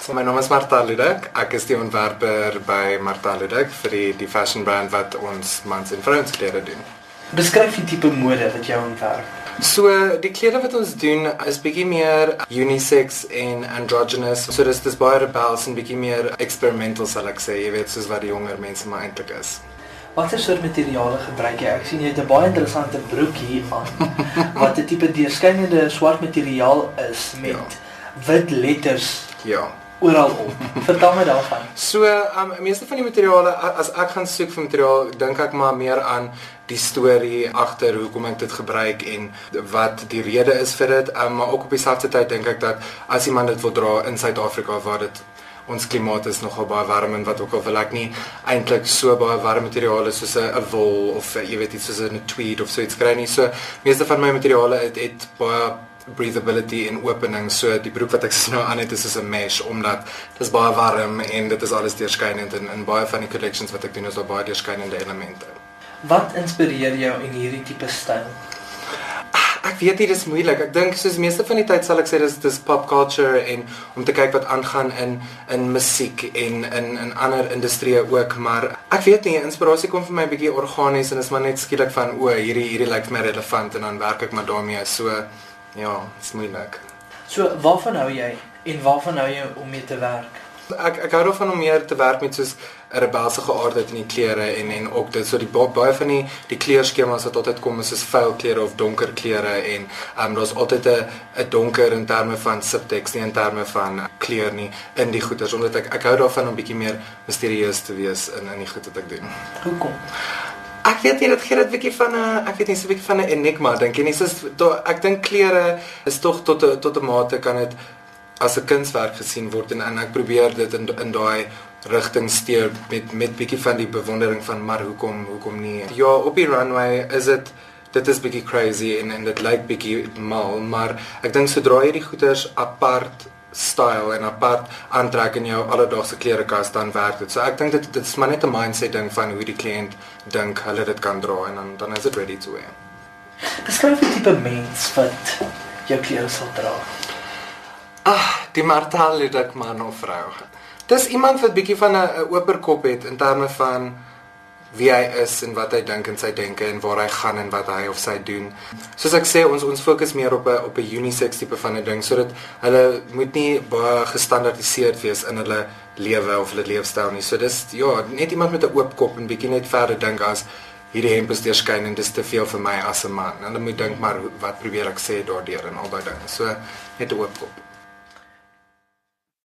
So my naam is Marta Ludek. Ek is die ontwerper by Marta Ludek vir die die fashion brand wat ons mans en vrouens klere doen. Beskryf die tipe mode wat jy ontwerp. So die klere wat ons doen is bietjie meer unisex en androgynous. So dis dis baie rebels en bietjie meer experimental sal ek sê, jy weet soos wat die jonger mense maar eintlik is. Watter soort materiale gebruik jy? Ek sien jy het 'n baie interessante broek hier aan wat 'n tipe deurskynende swart materiaal is met Ja. wit letters Ja. Oral op. Vertel my daarvan. So, um meeste van die materiale as ek gaan soek vir materiaal, dink ek maar meer aan die storie agter hoekom ek dit gebruik en wat die rede is vir dit. Um maar ook op dieselfde tyd dink ek dat as iemand dit wil dra in Suid-Afrika waar dit ons klimaat is nogal baie warm en wat ook al wil ek nie eintlik so baie warm materiale soos 'n wol of eh, jy weet iets soos 'n tweed of so iets kry nie. So meeste van my materiale het, het baie breathability en opening. So die broek wat ek nou aan het is soos 'n mesh omdat dit is baie warm en dit is alles deurskynend en in baie van die collections wat ek doen is daar baie deurskynende elemente. Wat inspireer jou in hierdie tipe styl? Ek weet nie dis moeilik. Ek dink soos meeste van die tyd sal ek sê dis dis pop culture en om te kyk wat aangaan in in musiek en in in ander industrieë ook, maar ek weet nie, inspirasie kom vir my 'n bietjie organies en is maar net skielik van o, hierdie hierdie lyk vir my relevant en dan werk ek maar daarmee. So ja, dis moeilik. So, waarvan hou jy en waarvan hou jy om mee te werk? Ek ek hou daarvan om meer te werk met soos 'n rebelse geaardheid in die klere en en ook dit so die ba- baie van die die kleurskemas wat altyd kom is soos vuil klere of donker klere en um, daar's altyd 'n 'n donker in terme van subtext nie in terme van kleur nie in die goeders omdat ek ek hou daarvan om bietjie meer misterieus te wees in in die goed wat ek doen. Hoekom? Ek weet nie dit gee dit bietjie van 'n ek weet nie so 'n bietjie van 'n enigma dink jy nie soos to, ek dink klere is tog tot 'n tot 'n mate kan dit as 'n kunswerk gesien word en, en ek probeer dit in in daai rigting steer met met bietjie van die bewondering van maar hoekom hoekom nie ja op die runway is dit dit is bietjie crazy en en dit lyk bietjie mal maar ek dink sodra jy die goeders apart style en apart aantrek in jou alledaagse klerekas dan werk dit. So ek dink dit dit is maar net 'n mindset ding van hoe die kliënt dink hulle dit kan dra en dan dan is dit ready to wear. Beskryf die tipe mens wat jou klere sal dra. Ah, die Marta Ludek man of vrou. Dis iemand wat bietjie van 'n 'n oper kop het in terme van wie hy is en wat hy dink in sy denke en waar hy gaan en wat hy of sy doen. Soos ek sê, ons ons fokus meer op 'n op 'n unisex tipe van 'n ding sodat hulle moet nie baie gestandardiseerd wees in hulle lewe of hulle leefstyl nie. So dis ja, net iemand met 'n oop kop en bietjie net verder dink as hierdie hemp is deurskyn en dis te veel vir my as 'n man. Hulle moet dink maar wat probeer ek sê daardeur en al daai dinge. So net 'n oop kop.